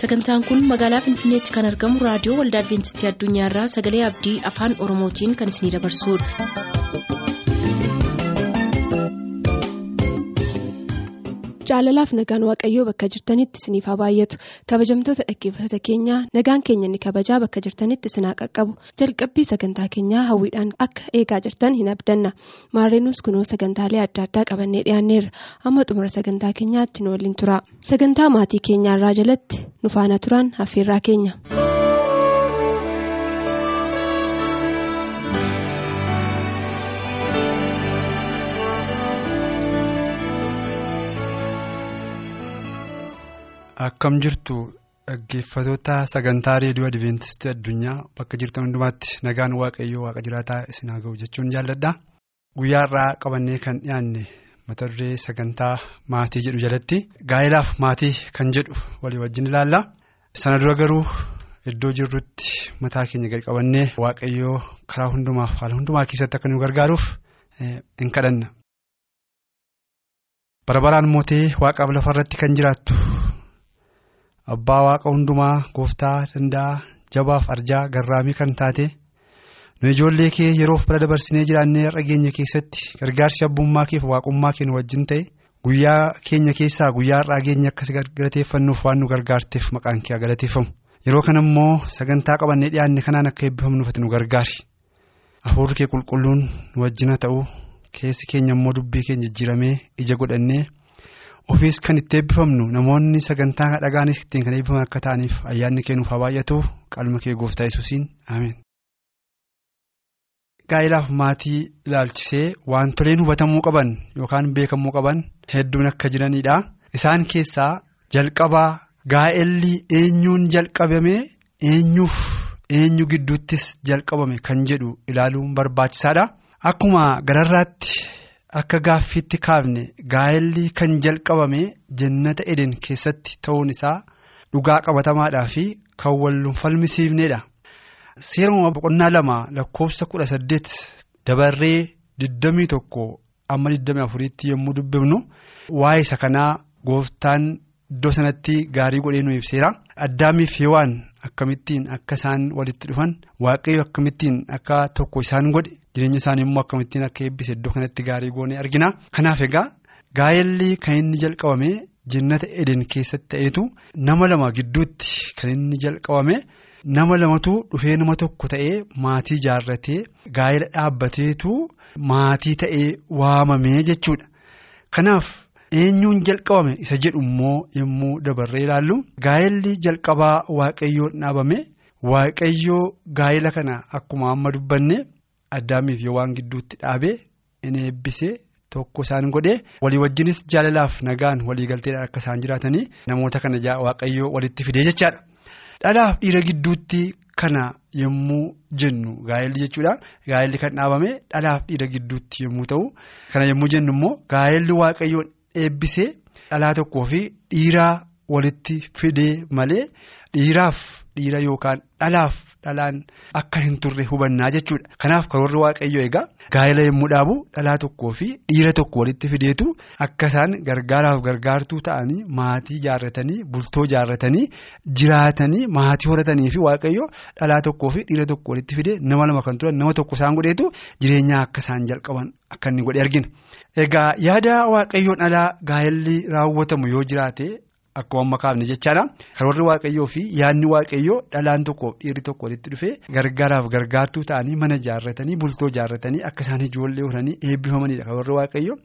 sagantaan kun magaalaa finfinneetti kan argamu raadiyoo waldaa adventistii addunyaarraa sagalee abdii afaan oromootiin kan isinidabarsudha. Jaalalaaf nagaan waaqayyoo bakka jirtanitti isiniif haa baay'atu kabajamtoota dhaggeeffattoota keenyaa nagaan keenya inni kabajaa bakka jirtanitti isin haa qaqqabu. Jalqabbii sagantaa keenyaa hawwiidhaan akka eegaa jirtan hin abdanna. Maarreenus kunoo sagantaalee adda addaa qabannee dhiyaanneerra. Amma xumura sagantaa keenyaatti nu waliin tura. Sagantaa maatii keenyaarraa jalatti nu faana turan affeerraa keenya. Akkam jirtu dhaggeeffatoota sagantaa reediyoo Adiveentistii addunyaa bakka jirtan hundumaatti nagaan waaqayyoo waaqa jiraataa isin haa ga'u jechuun jaalladha. Guyyaa irraa qabannee kan dhiyaanne mata duree sagantaa maatii jedhu jalatti gaa'ilaaf maatii kan jedhu walii wajjin ilaalla. Sana dura garuu iddoo jirrutti mataa keenya gadi qabannee waaqayyoo karaa hundumaaf haala hundumaa keessatti akka nu gargaaruuf hin kadhanna. Barabaraan mootee waaqaaf lafarratti kan jiraattu. Abbaa waaqa hundumaa gooftaa danda'a jabaaf arjaa garraamii kan taate nu ijoollee kee yeroof bira dabarsinee jiraannee har'a keenya keessatti gargaarsi abbummaa keef waaqummaa keenya wajjin ta'e guyyaa keenya keessaa guyyaa har'aa keenya akkas galateeffannuuf waan nu gargaarteef maqaan kee galateeffamu yeroo kana immoo sagantaa qabannee dhiyaanne kanaan akka eebbifamnuuf nu gargaari hafuurri kee qulqulluun nu wajjina ta'u keessi keenya immoo dubbii keenya jijjiiramee ija godhannee. Ofiis kan itti eebbifamnu namoonni sagantaa dhagaanis ittiin kan eebbifaman akka ta'aniif ayyaanni kennuuf haa baay'atu qalma kee gooftaa yesuusiin ameen. Gaa'ilaaf maatii ilaalchisee wantoleen hubatamuu qaban yookaan beekamuu qaban hedduun akka jiranidha. Isaan keessaa jalqabaa gaa'elli eenyuun jalqabame eenyuuf eenyu gidduuttis jalqabame kan jedhu ilaaluun barbaachisaadha. Akkuma gararraatti. Akka gaaffiitti kaafne gaa'elli kan jalqabame jannata eden keessatti ta'uun isaa dhugaa qabatamaadhaa fi kan wal falmisiifnedha. Seeruma boqonnaa lama lakkoofsa kudha saddeet dabarree digdamii tokko amma digdamii afuriitti yommuu dubbifnu waa'ee isa kanaa gooftaan iddoo sanatti gaarii godhee nu ibseera. Addaamiif Hewaan akkamittiin akka isaan walitti dhufan waaqayyo akkamittiin akka tokko isaan godhe. jireenya isaanii immoo akkamittiin akka eebbise iddoo kanatti gaarii goonee argina kanaaf egaa gaa'elli kan inni jalqabame jannata eden keessatti ta'eetu nama lama gidduutti kan inni jalqabame nama lamatu dhufee nama tokko ta'ee maatii jaarratee gaa'ela dhaabbateetu maatii ta'ee waamamee jechuudha kanaaf eenyuun jalqabame isa jedhu immoo yommuu dabarree ilaallu gaa'elli jalqabaa waaqayyoon dhaabame waaqayyoo gaa'ela kana akkuma amma dubbanne. Addaamiif yoo waan gidduutti dhaabee inni eebbisee tokko isaan godhee walii wajjinis jaalalaaf nagaan walii galteedhaan akka isaan jiraatanii namoota kana waaqayyoo walitti fidee jechaadha. Dhalaaf dhiira gidduutti kana yommuu jennu gaa'elli jechuudha. Gaa'elli kan dhaabame dhalaaf dhiira gidduutti yommuu ta'u kana yommuu jennu immoo gaa'elli waaqayyoon eebbisee dhalaa tokkoo fi dhiiraa walitti fidee malee dhiiraaf dhiira yookaan dhalaaf. dhalaan akka hin turre hubannaa jechuudha kanaaf karoorri waaqayyoo egaa gaa'ela yommuu dhaabu dhalaa tokkoo fi dhiira tokko walitti fideetu akka isaan gargaaraaf gargaartuu ta'anii maatii jaarratanii bultoo jaarratanii jiraatanii maatii horatanii fi waaqayyoo dhalaa tokkoo fi dhiira tokko walitti fidee nama lama kan turan nama tokko isaan godheetu jireenyaa akka isaan jalqaban akka inni godhe argina. egaa yaada waaqayyoon alaa gaa'elli raawwatamu yoo jiraate. Akkuma amma kaafne jechaadha karoorri waaqayyoo fi yaadni waaqayyoo dhalaan tokkoof dhiirri tokko walitti dhufee gargaaraaf gargaartuu ta'anii mana jaarratanii bultoo jaarratanii akka isaan ijoollee horanii eebbifamanidha karoorri waaqayyoo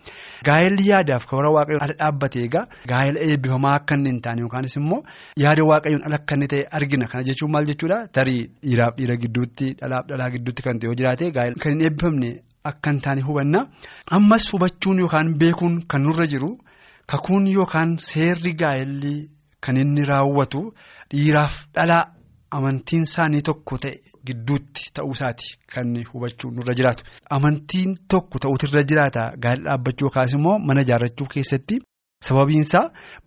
gaa'elli yaadaaf karoora waaqayyoon ala dhaabbate egaa gaa'ela eebbifamaa akka inni hin taane yookaanis immoo yaada waaqayyoon ala akka inni ta'e argina. Kana jechuun maal jechuudha tarii dhiiraaf dhiira gidduutti dhalaaf dhalaa gidduutti kan ta'e yoo jiraate gaa'ela kan hin eebbifamne akka hin taane hubanna. Ammas hubachuun yookaan beekuun kan nurra jiru. Kakuun yookaan seerri gaa'elli kan inni raawwatu dhiiraaf dhalaa amantiin isaanii tokko ta'e gidduutti ta'uusaati kan hubachuun nurra jiraatu. Amantiin tokko ta'uutu irra jiraata gaa'ela dhaabbachuu yookaas immoo mana ijaarrachuu keessatti sababiinsaa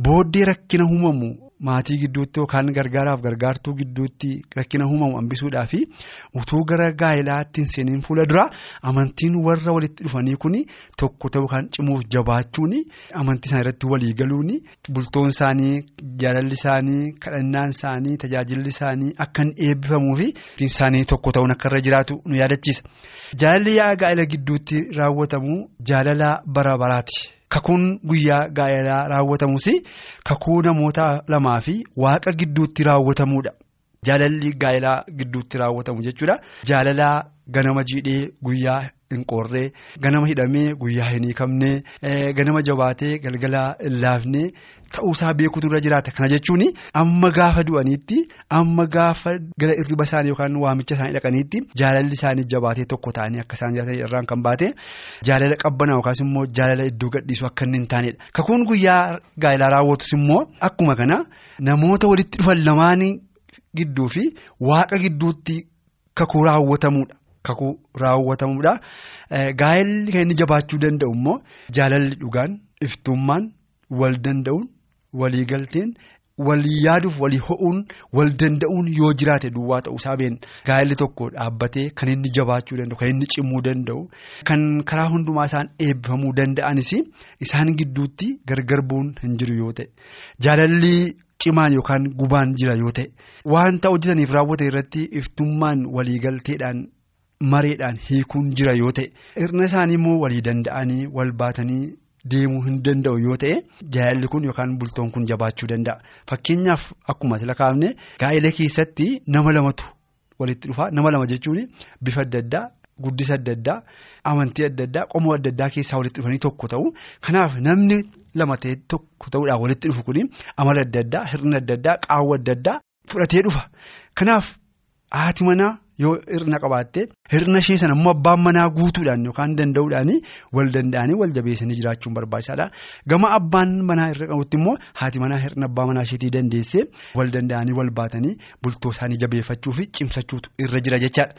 booddee rakkina uumamu maatii gidduutti yookaan gargaaraaf gargaartuu gidduutti rakkina uumamu hambisuudhaa fi utuu gara gaa'elaatti seeniin fuula dura amantiin warra walitti dhufanii kun tokko ta'uu kan cimuuf jabaachuun amantii isaanii irratti walii galuun bultoon isaanii jaalalli isaanii kadhannaan isaanii tajaajilli isaanii akka hin eebbifamuu fi isaanii tokko ta'uun akka irra jiraatu nu yaadachiisa. Jaalalli yaa gaa'ela gidduutti raawwatamu jaalala bara baraati. Kakuun guyyaa gaa'elaa raawwatamus kakuu namoota lamaa fi waaqa gidduutti raawwatamuudha. Jaalalli gaa'elaa gidduutti raawwatamu jechuudha. Jaalalaa ganama jiidhee guyyaa hin qorree ganama hidhamee guyyaa hin hiikamnee ganama jabaatee galgala hin laafnee ta'uusaa beekuutu irra jiraata. Kana jechuun amma gaafa du'aniitti amma gaafa gara irriba isaanii yookaan waamicha isaanii dhaqaniitti jaalalli isaanii jabaatee tokko ta'anii akka isaan jiraatan irraan kan baate jaalala qabbanaa yookaas immoo jaalala iddoo gadhiisu akka inni hin taanedha. Kakuun guyyaa gaa'elaa raawwatus immoo akkuma kana namoota walitti dhufan lamaan gidduu fi waaqa gidduutti kakuu raawwatamuudha. Kakuu raawwatamuudha. Gaa'elli kan inni jabaachuu danda'u immoo jaalalli dhugaan iftummaan wal danda'uun walii galteen walii yaaduuf walii ho'uun wal danda'uun yoo jiraate duwwaa ta'uusaa beekna. Gaa'elli tokko dhaabbatee kan inni jabaachuu danda'u kan inni cimuu danda'u kan karaa hundumaa isaan eebbifamuu danda'anis isaan gidduutti gargar bu'uun hin jiru yoo ta'e jaalalli. Cimaan yookaan gubaan jira yoo ta'e wanta hojjetaniif raawwate irratti iftummaan waliigalteedhaan mareedhaan hiikuun jira yoo ta'e hirna isaanii immoo walii danda'anii wal baatanii deemuu hin danda'u yoo ta'e jaalalli kun yookaan bultoon kun jabaachuu danda'a. Fakkeenyaaf akkuma asii kaafne gaa'ela keessatti nama lamatu walitti dhufa nama lama jechuun bifa adda addaa guddisa adda addaa amantii adda addaa qomoo adda addaa keessaa walitti dhufanii tokko ta'u kanaaf namni. lama ta'e tokko ta'uudhaan walitti dhufu kun amala adda addaa hirna adda addaa qaawwa adda addaa fudhatee dhufa kanaaf haati manaa yoo hirna qabaatte hirna ishee sana immoo abbaan manaa guutuudhaan yookaan danda'uudhaan wal danda'anii wal jabeessanii jiraachuun barbaachisaadha gama abbaan manaa irra qabutti immoo haati manaa hirna abbaa manaa isheetii dandeessee wal danda'anii wal baatanii bultoo isaanii jabeeffachuu fi cimsachuutu irra jira jechaadha.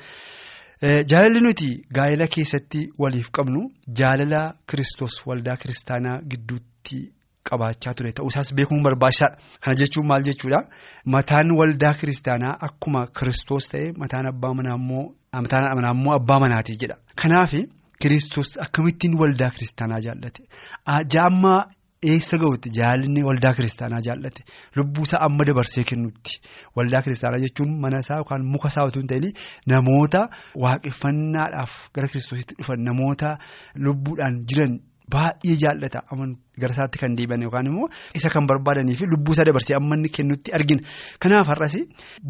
Jaalalli nuti gaa'ela keessatti waliif qabnu jaalala kristos waldaa kiristaanaa gidduutti qabaachaa ture ta'uusaas beekuun barbaachisaadha. Kana jechuun maal jechuudha mataan waldaa kiristaanaa akkuma kristos ta'e mataan abbaa manaa immoo abbaa manaati jedha. Kanaaf kristos akkamittiin waldaa kiristaanaa jaallate jaammaa eessa ga'utti? Jaalalli waldaa kiristaanaa jaallate. Lubbuusaa amma dabarsee kennutti. Waldaa kiristaanaa jechuun mana isaa yookaan muka isaa otoo hin ta'in namoota waaqeffannaadhaaf gara kiristoositti dhufan namoota lubbuudhaan jiran baay'ee jaallata gara isaatti kan deebi'an yookaan immoo isa kan barbaadanii fi lubbuusaa dabarsee amma inni kennutti argina kanaaf har'as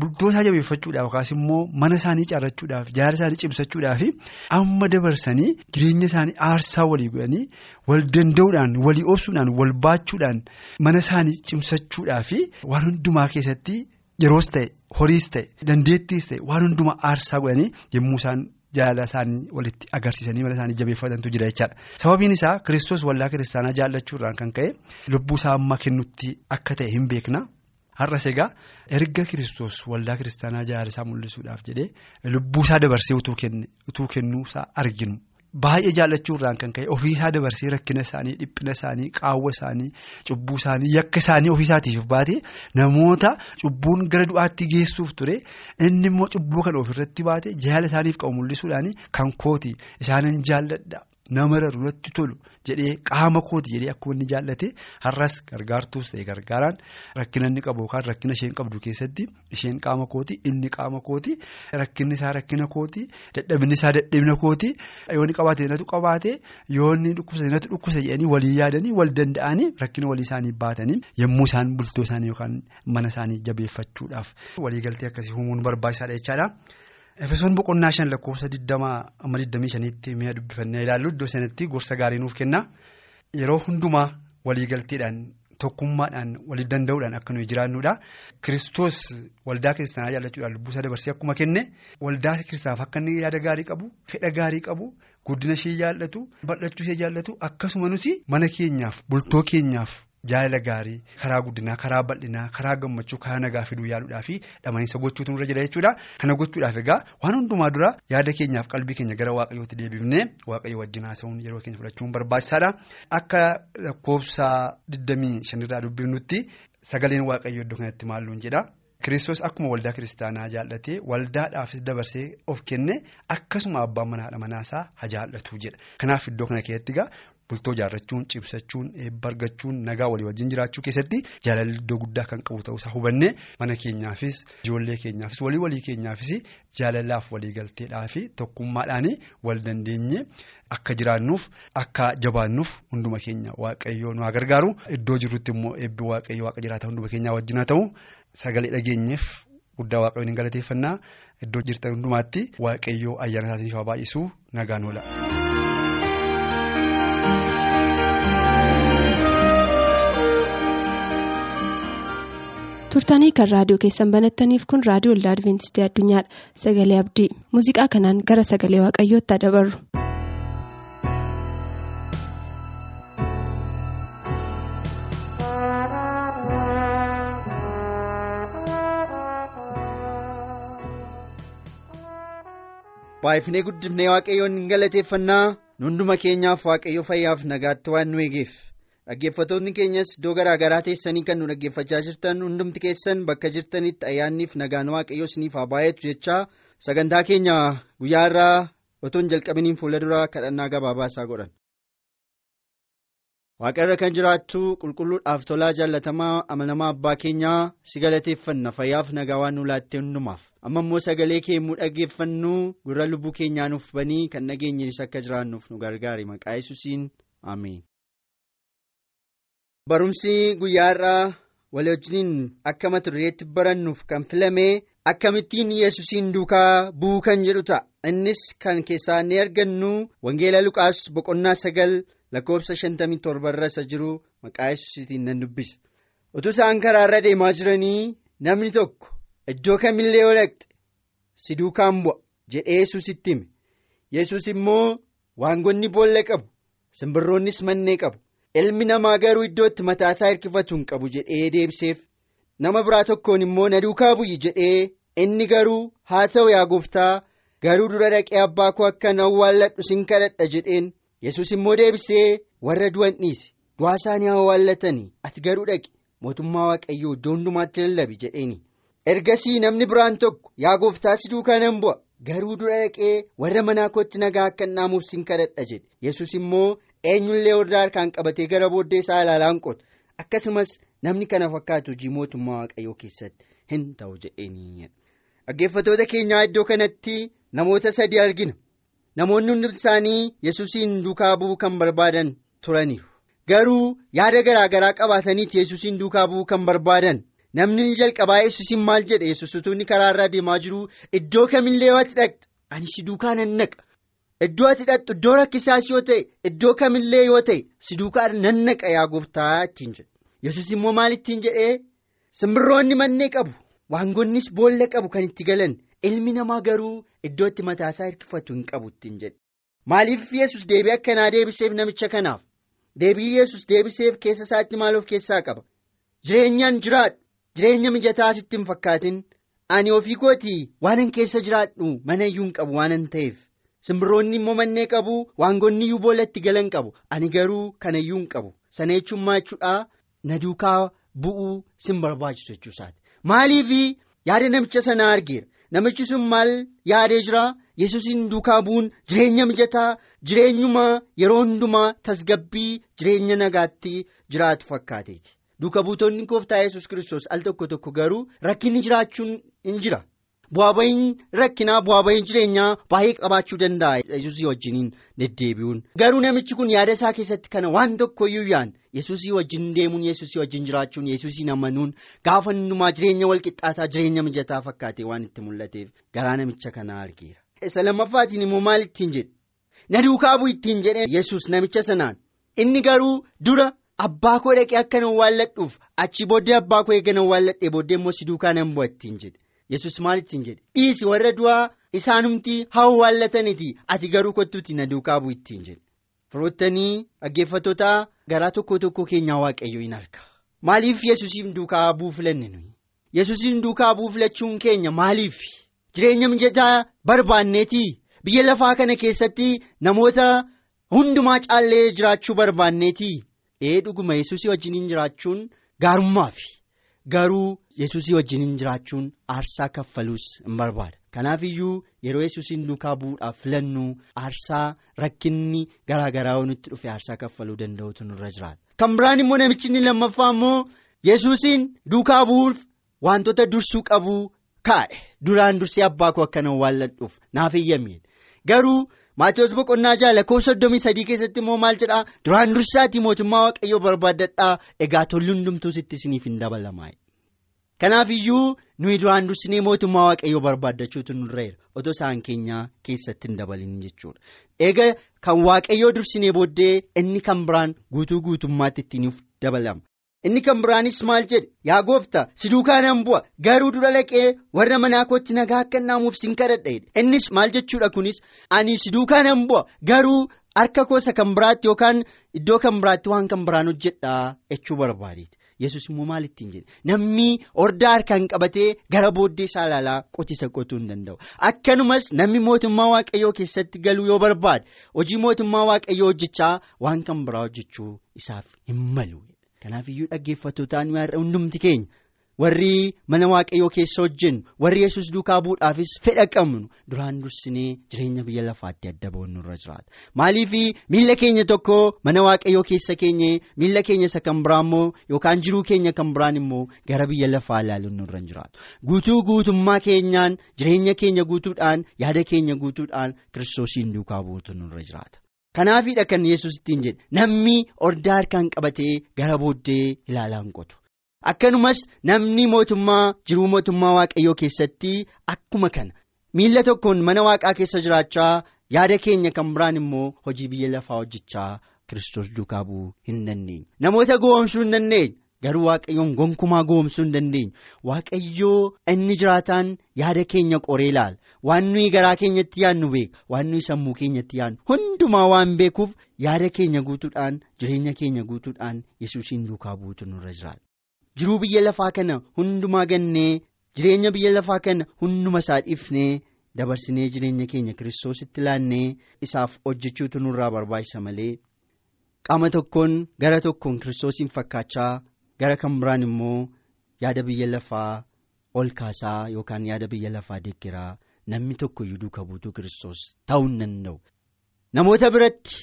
bultoosaa jabeeffachuudhaaf yookaas immoo mana isaanii caarrachuudhaaf jaalala isaanii cimsachuudhaaf amma dabarsanii jireenya isaanii aarsaa walii godhanii wal danda'uudhaan walii obsuudhaan wal baachuudhaan mana isaanii cimsachuudhaaf waan hundumaa keessatti yeroos ta'e horiis ta'e dandeettiis ta'e waan hundumaa aarsaa godhanii yommuu isaan. Jaalala isaanii walitti agarsiisanii mana isaanii jabeeffatantu jira jechaadha. Sababiin isaa Kiristoos waldaa kiristaanaa jaallachuudhaan kan ka'e lubbuu isaa amma kennutti akka ta'e hin beekna. Har'as egaa erga Kiristoos waldaa kiristaanaa jaalala isaa mul'isuudhaaf jedhee lubbuu isaa dabarsee utuu kennuusaa arginu. Baay'ee jaallachuurraan kan ka'e ofiisaa dabarsee rakkina isaanii dhiphina isaanii qaawwa isaanii cubbuu isaanii yakka isaanii ofiisaatiif baate namoota cubbuun gara du'aatti geessuuf ture. Inni immoo cubbuu kana ofirratti baate jaalala isaaniif qabu mul'isuudhaan kan kooti. Isaanin jaalladha nama irratti tolu jedhee qaama kooti jedhee akkuma inni jaallate har'as gargaartuus ta'e gargaaraan rakkina inni qabu yookaan rakkina isheen qabdu keessatti isheen qaama kooti inni qaama kooti rakkinni isaa rakkina kooti dadhabinni isaa dadhabina kooti yoo inni qabaate natu qabaate yoo inni dhukkubsate natu dhukkubsa jedhanii walii yaadanii wal danda'anii rakkina walii isaanii baatanii yommuu isaan bultoo isaanii yookaan mana isaanii jabeeffachuudhaaf waliigaltee akkasii uumuun barbaachisaadha jechaadha. Efesoon boqonnaa shan lakkoofsa digdamaa amma digdamii shaniitti mi'a dubbifannee ilaallu iddoo sanatti gorsa gaarii nuuf kenna yeroo hundumaa waliigalteedhaan tokkummaadhaan walii danda'uudhaan akka nuyi jiraannudha. Kiristoos waldaa kiristaanaa jaallachuudhaan lubbuusaa dabarsee akkuma kenne waldaa kiristaanaaf akka inni yaada gaarii qabu fedha gaarii qabu guddina ishee jaallatu bal'achuu ishee jaallatu akkasuma nuti mana keenyaaf bultoo keenyaaf. Jaalala gaarii karaa guddinaa karaa bal'inaa karaa gammachuu karaa nagaa fiduu yaaluudhaa fi dhamaniinsa gochuutu nurra jira jechuudha. Kana gochuudhaaf egaa waan hundumaa dura yaada keenyaaf qalbii keenya gara waaqayyootti deebifnee waaqayyo wajjin haasa'uun yeroo keenya fudhachuun barbaachisaadha. Akka lakkoofsa 25 irraa dubbifnutti sagaleen waaqayyoo iddoo kanatti maalluun jedha. Kiristoos akkuma waldaa kiristaanaa jaallatee waldaadhaafis dabarsee of kenne akkasuma abbaan manaadha manaasaa haa jaallatu jedha. Kanaaf iddoo kana keessatti egaa bultoo jaarrachuun cimsachuun eebba argachuun nagaa walii wajjin jiraachuu keessatti jaalalli iddoo guddaa kan qabu ta'uusaa hubannee mana keenyaafis ijoollee keenyaafis walii walii keenyaafis jaalalaaf waliigalteedhaa fi tokkummaadhaan wal dandeenye akka jiraannuuf akka jabaannuuf hunduma keenya waaqayyoo nu haa gargaaru iddoo jirrutti immoo eebbi waaqayyoo waaqa jiraata hunduma keenyaa wajjin haa ta'u. Sagalee dhageenyeef guddaa waaqayyoon hin galateeffannaa. Iddoo jirtan hundumaatti waaqayyoo ayyaana isaatiif haa baay'isuu nagaan oola. turtanii kan raadiyoo keessan banattaniif kun raadiyoo waldaa adventistii addunyaadha. Sagalee abdii muuziqaa kanaan gara sagalee waaqayyootti haa baay'ifnee guddifnee waaqayyoon hin galateeffannaa. Hunduma keenyaaf waaqayyo fayyaaf nagaatti waan nu eegeef. Dhaggeeffatoonni keenyas iddoo garaa garaa teessanii kan nu dhaggeeffachaa jirtan hundumti keessan bakka jirtanitti ayyaanniif nagaan waaqayyo isiniif haa baay'atu jechaa sagantaa keenya guyyaa irraa otoo hin jalqabiniin fuula duraa kadhannaa gabaabaa isaa godhan. Waaqarra kan jiraattu qulqulluudhaaf tolaa jaallatamaa amanamaa abbaa keenyaa si galateeffanna fayyaaf nagaa waan nu laattee hundumaaf amma immoo sagalee kee yommuu dhaggeeffannu gurra lubbuu keenyaa nuuf banii kan nageenyinis akka jiraannuuf nu gargaari maqaa yesuusiin ameen. barumsi guyyaa irraa walii wajjiniin akka mata dureetti barannuuf kan filame akkamittiin yesuusiin duukaa bu'uu kan jedhu ta'a innis kan keessaa ni argannu wangeela luqaas boqonnaa sagal. Shantamii torba irra isa jiru maqaa yesuusiitiin nan dubbisa utuu isaan karaarra deemaa jiranii namni tokko iddoo kamillee yoo dhaqxe si duukaan bu'a jedhee yesuusitti hime yesus immoo waangonni boolla qabu simbirroonnis mannee qabu ilmi namaa garuu iddoo itti mataasaa hirkifatu hin qabu jedhee deebiseef nama biraa tokkoon immoo na duukaa bu'i jedhee inni garuu haa ta'u yaa gooftaa garuu dura dhaqee abbaa koo akkan awwaalladhu sin kadhadha jedheen. Yesus immoo deebisee warra du'an dhiise du'aa isaanii awwaallatanii ati garuu dhaqi. Mootummaa waaqayyoo iddoo hundumaatti lallabi jedheeni ergasii namni biraan tokko yaa gooftaa si duukaa nan bu'a. Garuu dura dhaqee warra manaa kootti nagaa akka dhaamuuf sin kadhadha jedhe. Yesus immoo eenyullee warra harkaan qabatee gara booddee isaa ilaalaan qota. Akkasumas namni kana fakkaatu hojii mootummaa waaqayyoo keessatti hin ta'u jedheeni dhaggeeffatoota keenyaa iddoo kanatti namoota sadii argina. Namoonni hundi isaanii yesuusiin duukaa bu'uu kan barbaadan turaniiru. Garuu yaada garaa garaa qabaataniiti yesuusiin duukaa bu'uu kan barbaadan. Namni jalqabaa yesuusiin maal jedhe? Yesus utuu inni karaa irraa deemaa jiru iddoo kamillee yoo ati dhaqxe ani si duukaa nan naqa. Iddoo ati dhaqxu iddoo rakkisaas yoo ta'e iddoo kamillee yoo ta'e si duukaa nan naqa yaa gooftaa ittiin jedhe. Yesus immoo maal ittiin jedhee simbirroonni mannee qabu waangonnis boolla qabu kan itti galan. Ilmi namaa garuu iddoo itti mataasaa hirkifatu hin qabu ittiin jedhe. Maaliif yesus deebii akkanaa deebiseef namicha kanaaf? Deebii yesus deebiseef keessa isaatti maal of keessaa qaba? Jireenyaan jiraadhu. Jireenya mijataa sitti hin fakkaatin. Ani ofii kootii waanan keessa jiraadhu mana iyyuu hin qabu waanan ta'eef. Simbirroonni immoo mannee qabu waangonni iyyuu boollatti galan qabu. Ani garuu kana iyyuu hin qabu. Sana jechuun na duukaa bu'uu sin barbaachisu jechuusaati maaliif yaada namicha sanaa argeera. Namichi sun maal yaadee jira yesuusiin duukaa bu'uun jireenya mijataa jireenyuma yeroo hundumaa tasgabbii jireenya nagaatti jiraatu fakkaateeti duuka buutonni gooftaa yesus kiristoos al tokko tokko garuu rakkinni jiraachuun hin jira. Bu'aa bahiin rakkinaa bu'aa bahiin jireenyaa baay'ee qabaachuu danda'a. Yesuusii wajjiniin deddeebi'uun. Garuu namichi kun yaada isaa keessatti kana waan tokkoyyuu yaan yesuusii wajjin deemuun yesuusii wajjin jiraachuun yesuusiin amanuun gaafa hundumaa jireenya walqixxaataa jireenya mijataa fakkaatee waan itti mul'ateef garaa namicha kanaa argeera. isa lammaffaatiin immoo maal ittiin jedhe na duukaa bu'u ittiin jedhe yesus namicha sanaan inni garuu dura abbaa koo dhaqee akka nan awwaalladhuuf achi booddee abbaa koo eega nan awwaalladhee booddee immoo si duukaa nan bu'a ittiin jedhe yesus maal ittiin jedhe dhiisi warra du'aa isaanumti haa awwaallataniiti ati garuu kottuuti na duukaa bu'u ittiin jedhe. Firoottanii dhaggeeffattoota garaa tokko tokko keenyaa waaqayyo hin arga maaliif yesusiin duukaa bu'uu filanne nuyi yesusiin duukaa bu'uu filachuun keenya maaliif jireenya mijataa barbaanneetii biyya lafaa kana keessatti namoota hundumaa caallee jiraachuu barbaanneetii ee dhuguma yesusii wajjiniin jiraachuun gaarummaafi garuu yesuusii wajjiniin jiraachuun aarsaa kaffaluus hin barbaada. Kanaaf iyyuu yeroo yesuusiin duukaa bu'uudhaaf filannu aarsaa rakkinni garaa garaa nutti dhufe aarsaa kaffaluu danda'utu nurra jiraata. Kan biraan immoo namichi inni lammaffaa immoo yesuusiin duukaa bu'uuf wantoota dursuu qabu kaa'e duraan dursee abbaa koo akkana waalladhuuf naaf eeyyameen garuu. Maatiyoos boqonnaa ja'a lakkoofsa soddomii sadii keessatti immoo maal jedhaa duraan dursaatii mootummaa waaqayyoo barbaadadhaa egaa tolli hundumtuu sitti isiniif hin dabalamaa. Kanaaf iyyuu nuyi duraan dursinee mootummaa waaqayyoo barbaaddachuutu nurreera otoo isaan keenyaa keessatti hin dabalin jechuudha. Egaa kan waaqayyoo dursinee booddee inni kan biraan guutuu guutummaatti ittiin dabalama. Inni kan biraanis maal jedhe? Yaa gooftaa si duukaa nan bu'a. Garuu dura dhaqee warra manaa kootti nagaa akka naamuuf sin kadhadha innis maal jechuudha kunis? Ani si duukaa nan bu'a. Garuu harka koosa kan biraatti yookaan iddoo kan biraatti waan kan biraan hojjedhaa jechuu barbaadeeti yesus immoo maal ittiin jedhe namni hordaa harkaan qabatee gara booddee isaa ilaalaa qotisa qotuu hin danda'u akkanumas namni mootummaa waaqayyoo keessatti galuu yoo barbaade hojii mootummaa waaqayyoo hojjechaa waan kan biraa hojjechuu isaaf hin malu. Kanaaf iyyuu dhaggeeffattootaan hundumti keenya warri mana waaqayyoo keessa hojjennu warri yesus duukaa bu'uudhaafis fedha qabnu duraan dursinee jireenya biyya lafaatti adda ba'uun irra jiraata. Maaliif miila keenya tokko mana waaqayyoo keessa keenye miila keenya isa kan biraa immoo yookaan jiruu keenya kan biraan immoo gara biyya lafaa ilaaluun irra jiraatu. Guutuu guutummaa keenyaan jireenya keenya guutuudhaan yaada keenya guutuudhaan kiristoosiin duukaa bu'uutu irra jiraata. Kanaafidha kan yesus ittiin jedhe namni hordaa harkaan qabatee gara booddee ilaalaan qotu akkanumas namni mootummaa jiruu mootummaa waaqayyoo keessatti akkuma kana. Miila tokkoon mana waaqaa keessa jiraachaa yaada keenya kan biraan immoo hojii biyya lafaa hojjechaa kiristoos duukaa bu'uu hin dandeenye. Namoota goomsuu hin dandeenye. Garuu waaqayyoon gonkumaa goomsuu hin dandeenyu waaqayyoo inni jiraataan yaada keenya qoree ilaala. Waan nuyi garaa keenyatti yaadnu beeka. Waan nuyi sammuu keenyatti yaadnu. Hundumaa waan beekuuf yaada keenya guutuudhaan jireenya keenya guutuudhaan yesuusiin duukaa buutu nurra jiraata. Jiruu biyya lafaa kana hundumaa gannee jireenya biyya lafaa kana hunduma isaa dhiifnee dabarsinee jireenya keenya kiristoositti laannee isaaf hojjechuutu nurraa barbaachisa malee qaama tokkoon gara tokkoon kiristoosiin fakkaachaa. gara kan biraan immoo yaada biyya lafaa ol kaasaa yookaan yaada biyya lafaa deeggaraa namni tokko iyyuu duuka buutuu kiristoos ta'uu hin danda'u. Namoota biratti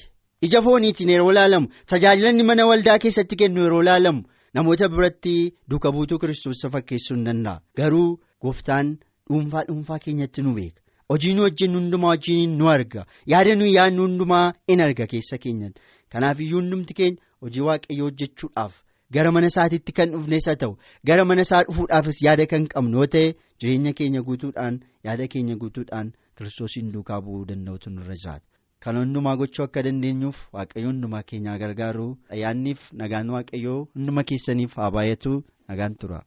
ija fooniitiin yeroo ilaalamu tajaajilanni mana waldaa keessatti kennu yeroo ilaalamu namoota biratti duuka buutuu kiristoos fakkeessuu hin danda'a. Garuu gooftaan dhuunfaa dhuunfaa keenyatti nu beeka. Hojii nu hojjennu hundumaa hojiin nu arga yaada nuyi yaadnu hundumaa in arga keessa keenyatti kanaaf iyyuu hundumti keenya hojii waaqayyoo hojjechuudhaaf. Gara mana isaatiitti kan dhufnes haa ta'u gara mana isaa dhufuudhaafis yaada kan qabnu yoo ta'e jireenya keenya guutuudhaan yaada keenya guutuudhaan kiristoosiin duukaa bu'uu danda'utu nurra jiraata. Kan hundumaa gochuu akka dandeenyuuf waaqayyo hundumaa keenyaa gargaaru ayyaanniif nagaan waaqayyoo hunduma keessaniif haa baay'atu nagaan tura.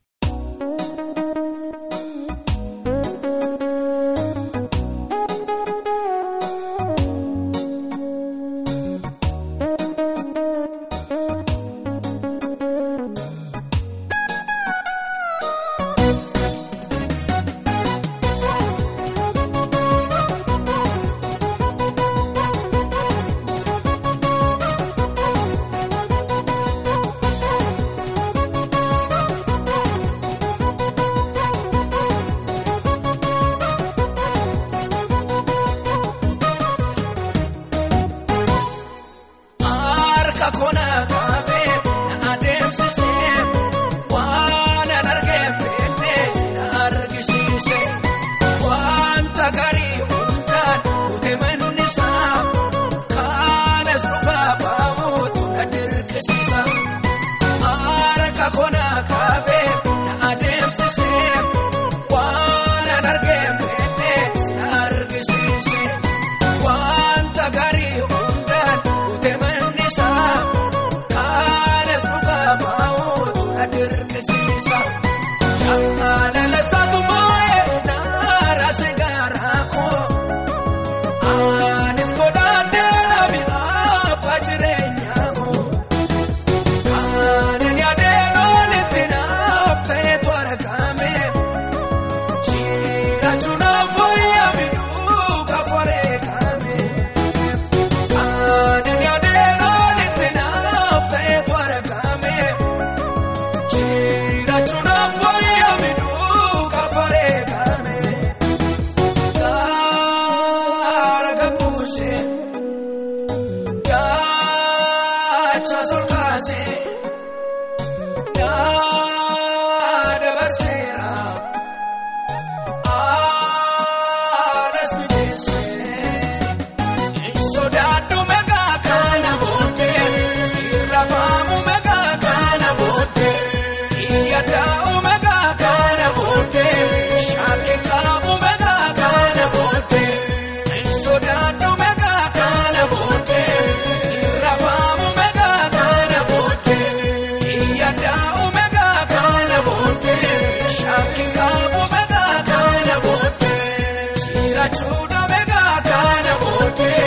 Siirachuudha meeqa kana booddee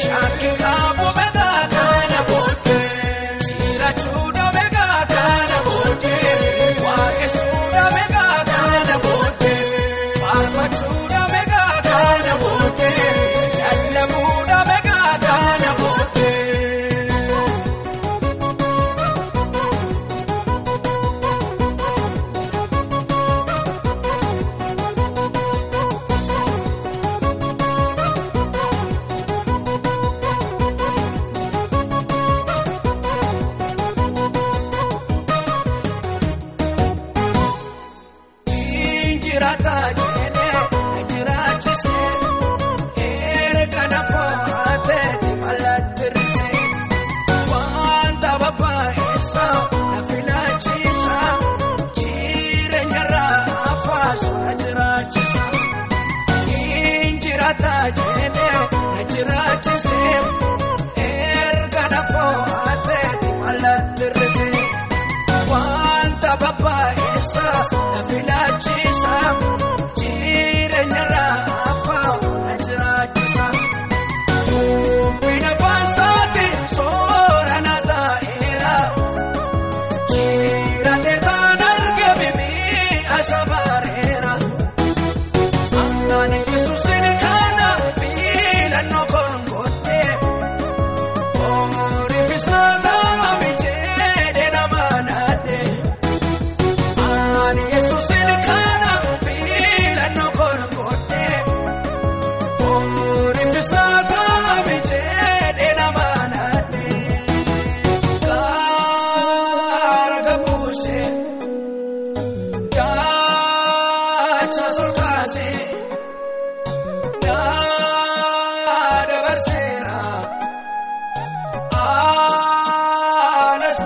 booddee shaakii qabu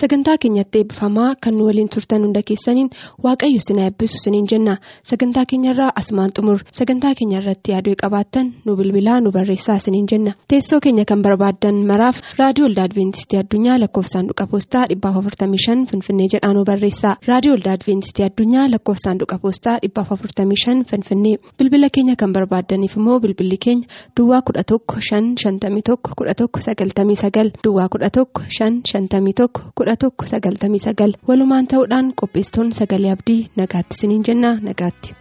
sagantaa keenyatti eebbifamaa kan nu waliin turtan hunda keessaniin waaqayyo sinaa eebbisu siniin jenna. Sagantaa keenyarraa asumaan xumur. Sagantaa keenya irratti yaaduu qabaattan nu bilbilaa nu barreessaa siniin jenna. Teessoo keenya kan barbaaddan maraaf raadiyoo olda adventistii addunyaa lakkoofsaanduqa poostaa 455 finfinnee jedhaa nu barreessaa. Raadiyoo olda adventistii addunyaa lakkoofsaanduqa poostaa 455 finfinnee. Bilbila keenya kan barbaaddaniif immoo bilbilli keenya duwwaa 11 551 11 99 duwwaa 11 551 11 99 walumaan ta'uudhaan qopheessitoonni sagalee abdii nagaatti siniin jenna nagaatti.